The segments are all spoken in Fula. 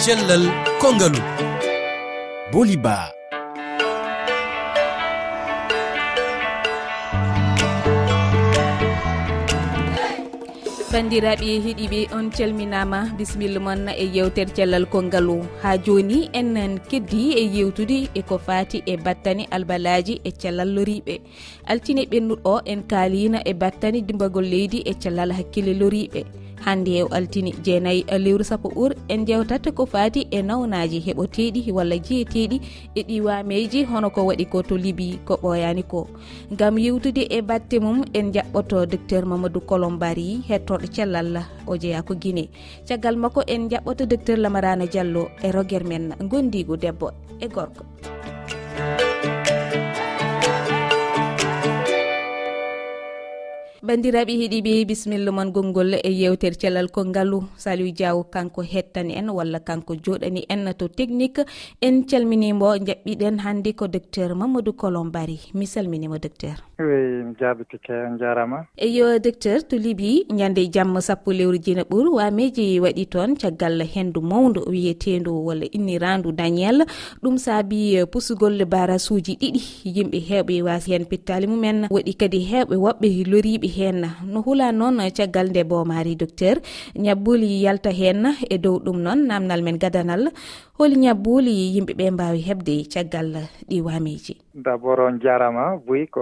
cellal kongalu boliba. Bandiraɓe heeɗiɓe on calminama. Bisimilla moon e yewtere cellal kongalu ha joni enen keddi e yewtude eko fati e battani albalaji e cellal loriɓe. Altine ɓennuɗo en kaalina e battani dimbagol leydi e cellal hakkille loriɓe. hande e altini jeenayyi e lewru sappo ɓuur en jewtatta ko fati e nawnaji heɓoteɗi walla jeeteɗi e ɗiwameji hono ko waɗi ko to libi ko ɓoyani ko. Gam yewtude e batte mum en jaɓɓoto docteur mamadou colombari hettoɗo cellal o jeeya ko guine caggal makko en jaɓɓoto docteur lamarana diallo e roguer men gondigu debbo e gorko. bandiraɓe heeɗiɓe bisimilla moon gongol e yewtere cellal kongalu. Saliw diaw kanko hettani en walla kanko joɗani en. To technique en calminimo jaɓɓiɗen hannde ko docteur mamadou colombari mi salminima docteur. eyi jaabitike on jarama. Eyo docteur to liiɓi ñande jamma sappo lewru jina ɓuur wameji waɗi toon caggal hendu mawdu wiyetendu walla innirandu daniel. Ɗum saabi eh, pusugol barasuji ɗiɗi. Yimɓe heewɓe wasi hen pittali mumen. Waɗi kadi heewɓe woɓɓe loriɓe hen no huula noon caggal nde bomari docteur. Ñabbuli yalta hen e dow ɗum noon namdal men gadanal. Holi ñabbuli yimɓeɓe mbawi hebde caggal ɗi wameji d' abord on jarama boyi ko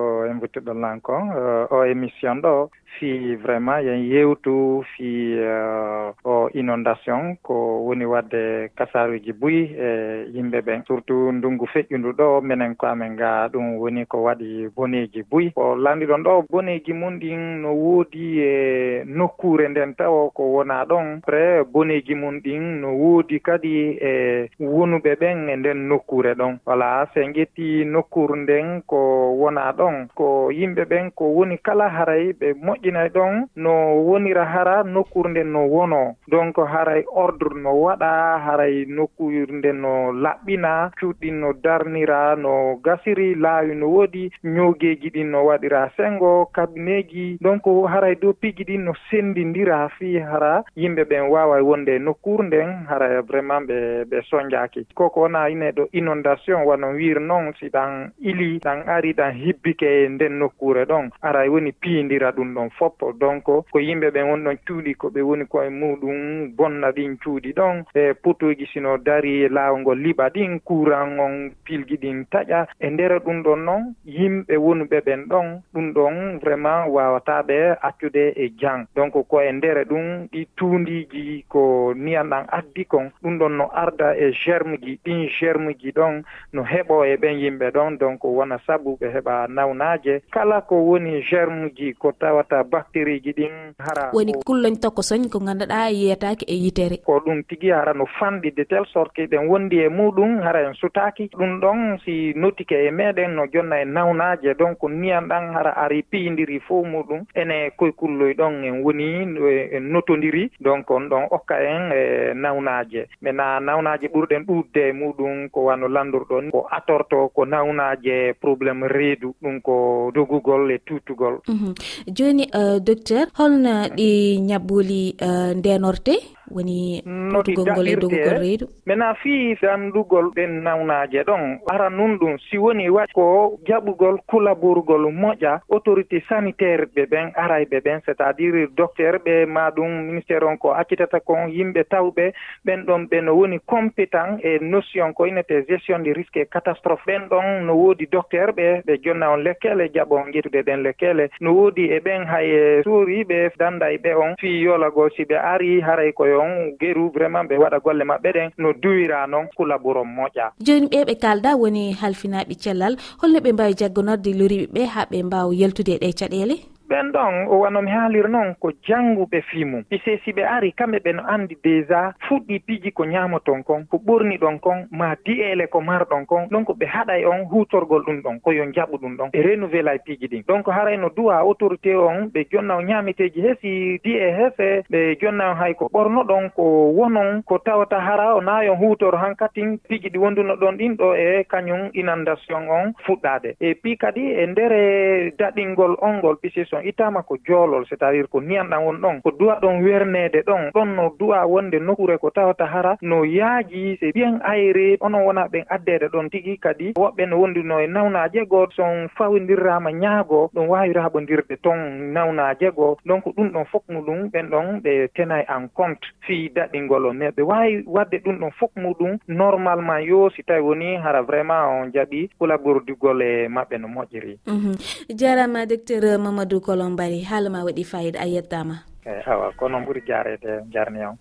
hettotoɗon lanko eh, o émission ɗo. fi vraiment yen yeewtu fii euh, o inondation ko woni wadde kasaruji buyi e yimɓe ɓen. Surtout ndungu feƴƴundu ɗo minen ko amen ga ɗum woni ko waɗi boneji buyi. Ko landiɗon ɗo boneji mum ɗin no woodi e nokkure nden tawa ko wona ɗon. Après boneji mum ɗin no woodi kadi e wonuɓe ɓen e nden nokkure ɗon. Voilà so ƴetti nokkuru nden ko wona ɗon. Ko yimɓe ɓen ko woni kala haray ɓe mo moƴƴinay ɗon no wonira hara nokkure nden no wono. Donc haray ordre no waɗa haray nokkure nden no laɓɓina cuuɗɗin no darnira no gasiri laawi no woodi ñoogeeji ɗin no waɗira sengo kabineji donc haray dow piiji ɗin no senndindira fii hara yimɓe ɓen waawa wonde e nokkure nden hara vraiment ɓe ɓe soñjaaki koko wona ineɗo inondation wano wiir noon si ɗan ili ɗan ari ɗan hibbike e nden nokkure ɗon. Aray woni piyindira ɗum ɗon. on foppo. Donc ko yimɓe ɓen wonɗon cuuɗi ko ɓe woni koye muɗum bonna ɗin cuuɗi ɗon. E potoji sino dari e laawol ngol liɓa ɗin courant on pilgi ɗin taƴa. E ndere ɗum ɗon noon yimɓe wonuɓe ɓen ɗon ɗum ɗon vraiment wawataɓe accude e jang. Donc koye ndere ɗum ɗi tuundiji ko niyan ɗan addi kon ɗum ɗon no arda e germe ji ɗin germe ji ɗon no heɓo e ɓen yimɓe ɗon. Donc wona sabu ɓe heɓa nawnaje kala ko woni germe ji ko tawata bactérie ji ɗin hara woni kulloñ tokko soñ ko ganduɗa yiyataki e yitere. ko ɗum tigui hara no fanɗi de tel sorte ɗen wondi e muɗum hara en sutaki ɗum ɗon si notike e meɗen no jonna e nawnaje donc niyan ɗan hara ari piyidiri fof muɗum. Ene koye kulloy ɗon en woni en notodiri donc on ɗon okka en e nawnaje maintenant nawnaje ɓurɗen ɗudde e muɗum ko wano landurɗon ko atorto ko nawnaje probléme reedu. Ɗum ko dogugol e tutugol mhm. joni docteur holno ɗi ñaɓɓoli eh, ndenorte. woni notugolngol e dogugol reedu maintenant fii anndugol ɗen nawnaaje ɗon. Aran nun ɗum si woni waɗi ko jaɓugol kulaborugol moƴƴa autorité sanitaire ɓe ɓen aray ɓe ɓen est à dire docteur ɓe ma ɗum ministére on ko accitata kon yimɓe tawɓe ɓen ɗon ɓe no woni compétent e notion ko inete gestion de risque e catastrophe. Ɓen ɗon no woodi docteur ɓe ɓe jonna on lekkele jaɓa on ɗen lekkele no woodi e ɓen hay eh, suuriɓe danda e ɓe on fii yolago si ɓe ari haray koyo on geru vraiment ɓe waɗa golle maɓɓe ɗen no duwira noon kulaboron moƴƴa. Joni ɓe ɓe kalda woni halfinaɓe cellal holno ɓe mbawi jaggonorde loriɓe ɓe ha ɓe mbawa yaltude e ɗe caɗele? ɓen ɗon wano mi haalir noon ko jannguɓe fii mum pisesi ɓe ari kamɓe ɓe no anndi déjà fuɗɗi piji ko ñaamoton kon ko ɓorni ɗon kon ma di'ele ko marɗon kon. Donc ɓe haɗay on huutorgol ɗum ɗon koyo jaɓu ɗum ɗon. Ɓe renouvela e piji ɗin. Donc harayno duwa autorité on ɓe jonna o ñaameteeji hesi di'e e ɓe jonna on hay ko ɓorno ɗon ko wonon ko tawata hara o naayon huutoro han katin piji ɗi wonduno ɗon ɗin ɗo e kañum inondation on fuɗɗaade. E pi kadi e ndere daɗingol on ngol pisesi so on ittama ko joolol c' est à dire ko niyanɗan won ɗon ko duwa ɗon wernede ɗon ɗon no duwa wonde nokkure ko tawata hara no yaaji se bien ayre onon wona ɓen addede ɗon tigi kadi woɓɓe no wondino e nawnaje goo son fawindirrama ñaago ɗum wawi raɓodirde ton nawnaje goo donc ɗum ɗon fof muɗum ɓen ɗon ɓe tena en compte fii daɗɗingol o mais ɓe wawi wadde ɗum ɗon fof muɗum normalement yo si tawi woni hara vraiment on jaɓi kulaɓurdigol e maɓɓe no moƴƴiri. Mhm. Jarama docteur mamadou colombari haalama waɗi fayida a yettama eyi awa kono ɓuuri jarede jarni on.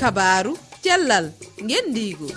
Kabaru cellal gendigo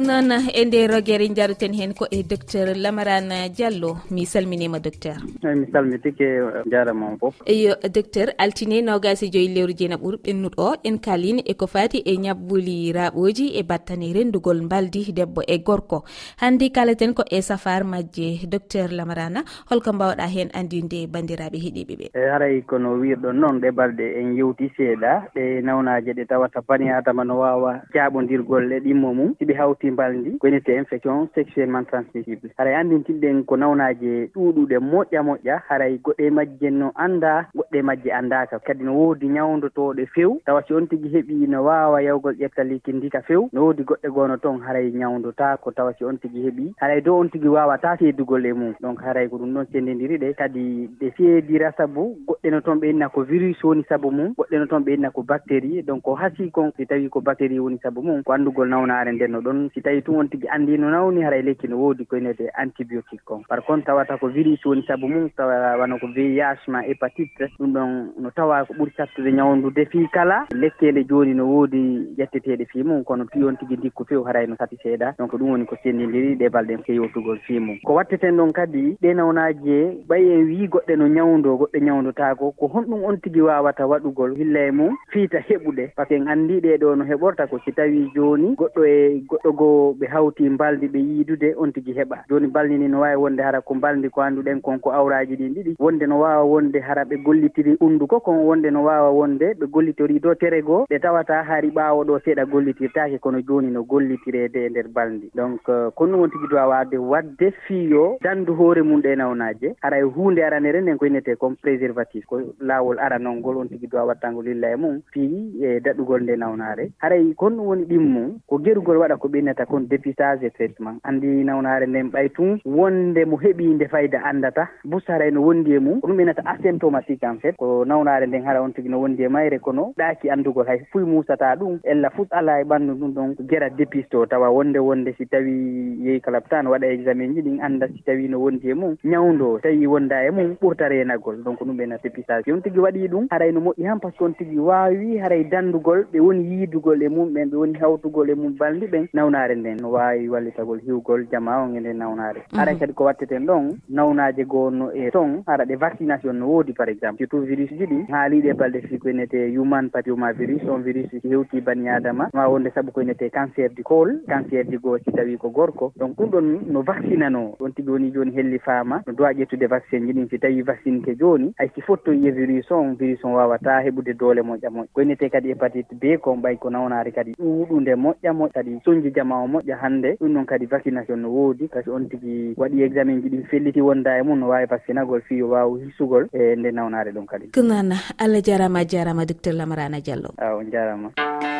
noon e nde gueri jaruten hen ko e docteur lamarane diallo. Mi salminima docteur. Eyi mi salmitike e, jaramon foof eyo docteur altine nogasi e joyi lewru jeenab e ɓuuri ɓennuɗo en kalini eko fati e ñabbuli raɓoji e battane rendugol mbaldi debbo e gorko. Hande kalaten ko e safar majje docteur lamarana holko mbawɗa hen andinde bandiraɓe heeɗiɓe ɓe. Eyi haray kono wirɗon noon ɗe balɗe en yewti seeɗa. Ɗe nawnaji ɗe tawata bani adama no wawa jaaɓodirgol e ɗimmo mum. Siɓe hawti pimmbal ndi ko wiyete infection sexuellement transmissible. Haray andintinɗen ko nawnaje ɗuuɗuɗe moƴƴa moƴƴa haray goɗɗe majje no annda goɗɗe majje anndaka kadi no woodi ñawndotoɗe few tawa si on tigi heɓi no waawa yawgol ƴeftal liiki ndi ka few no woodi goɗɗe goono toon haray ñawndotako tawa si on tigi heɓi. Haray dow on tigi wawata seedugol e mum. Donc haray ko ɗum ɗon sendidiriɗe kadi ɗe seedira sabu goɗɗe no toon ɓe inna ko virus woni sabu mum goɗɗe no toon ɓe inna ko bactérie. Donc hasi kon si tawi ko bactérie woni sabu mum ko anndugol nawnare nden no ɗon si tawi tum won tigi anndi no nawni haray lekki no woodi ko nede antibiotique kon. Par contre tawata ko virus woni sabu mum tawa wona ko vih ma hépatite ɗum ɗon no tawa ko ɓuri sattude ñawndude fii kala. Lekkele jooni no woodi ƴetteteeɗe fii mum kono pi on tigi ndikku few haray no sati seeɗa. Donc ɗum woni ko sendindiri ɗe balɗen keyotugol fii mum. Ko watteten ɗon kadi ɗe nawnaaji e ɓay en wii goɗɗe no ñawndo goɗɗe ñawndotaako. Ko honɗum on tigi waawata waɗugol hilla e mum fiita heɓude. Par ce que en anndi ɗee ɗo no heɓorta ko si tawii jooni goɗɗo e goɗɗo sago ɓe hawti mbaldi ɓe yiidude on tigi heɓa. Joni balɗe ni no wawi wonde hara ko mbaldi ko annduɗen kon ko awraji ɗin ɗiɗi. Wonde no wawa wonde hara ɓe gollitiri unduko kon wonde no wawa wonde ɓe gollitori do tere goo ɓe tawata haari ɓawo ɗo seeɗa gollitirtake kono joni no gollitirede e nder balɗe donc euh, ko ɗum on tigi dowa wawde wadde fiyo dandu hoore mum ɗe nawnaje haray e hunde aranere nden ko innete comme préservatif ko lawol aranol ngol on tigi dowa wattangol lilla e mum fii e daɗɗugol nde nawnare haray kon ɗum woni ɗimmum ko gerugol waɗa ko ɓeni innata kon dépistage et traitement. Anndi nawnaare nden ɓay tun wonde mo heɓi nde fayda anndata. Busaray no wondi e mum. Ko ɗum inata asymptomatique en fait. Ko nawnaare nden hara on tigi no wondi e mayre kono ɗaaki anndugol hay fuy musata ɗum. Ella fuu alaa e ɓanndu ɗum ɗon gera dépiste o tawa wonde wonde si tawii yehi kalaptan waɗa examen ji ɗin annda si tawii no wondi e mum. Ñawndo tawii wonda e mum ɓurta reenagol donc ɗum ɓena dépistage. Si on tigi waɗii ɗum haray no moƴƴi han par ce que on tigi waawi haray danndugol ɓe woni yiidugol e mum ɓen ɓe woni hawtugol e mum balɗi ɓen nawna nawnaare nden no waawi wallitagol hiwgol jama on e nden nawnaare mhm. aɗa kadi ko watteten ɗon nawnaaje goonno e ton aɗa ɗe vaccination no woodi par exemple. Surtout virus ji ɗi haaliiɗe balɗe fi ko innete human papilloma virus on virus hewti bani adama. Ma wonde saabu ko innete cancer du col cancer du goo si tawi ko gorko. Donc ɗum ɗon no vaccinanoo ɗon tigi woni jooni helli faama. No dowa ƴettude vaccin ji ɗin si tawi vaccine ke jooni hay si fottoyiye virus on virus on waawataa heɓude doole moƴƴa moƴƴa. Ko innete kadi hépatite b kon ɓay ko nawnaare kadi. Ɗuuɗunde moƴƴa moƴƴa kadi. Soñji jam ma o moƴƴa hannde. Ɗum noon kadi vaccination no woodi. Kasi on tigi waɗi examen ji ɗin felliti wonda e mum no wawi vaccinagol fi yo wawa hisugol e nde nawnare ɗum kadi. Ko noon allah jarama a jarama docteur lamarana diallo. Aw on jarama.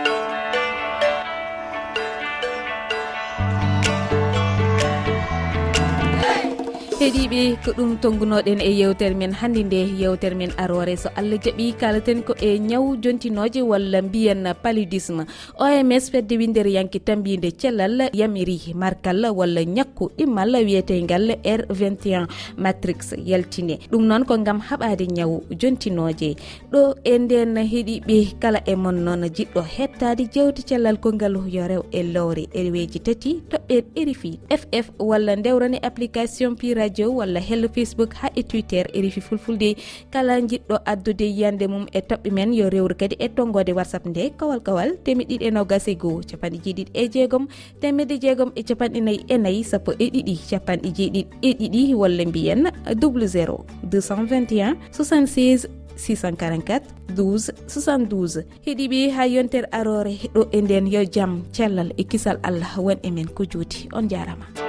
heeɗiɓe ko ɗum tonggunoɗen e yewtere men hannde nde yewtere men arore. So allah jaaɓi kalaten ko e ñaw jontinoje walla mbiyen paludisme. Oms fedde windere yanke tambide cellal yamiri markal walla ñakku immal wiyetegal r 21 matrix yaltine. Ɗum noon ko gam haɓade ñaw jontinoje. Ɗo e nden heeɗiɓe kala e mon noon jiɗɗo hettade jewte cellal kongal yo rew e lowre. Ɗereweji tati toɓɓen erifi ff walla dewrane application pira radio walla hello facebook ha e twitter e refi fulfulde. Kala jiɗɗo addude yiyande mum e toɓɓe men yo rewru kadi e tonggode whatsapp nde kawal kawal temeɗiɗi e nogas e goho capanɗe jeeɗiɗi e jeegom temedde jeegom e capanɗe nayyi e nayyi sappo e ɗiɗi capanɗe jeeɗiɗi e ɗiɗi walla mbiyen double 0 221 76 644 12 72 heeɗiɓe ha yontere arore ɗo e nden yo jaam cellal e kisal allah won e men ko juuti on jarama.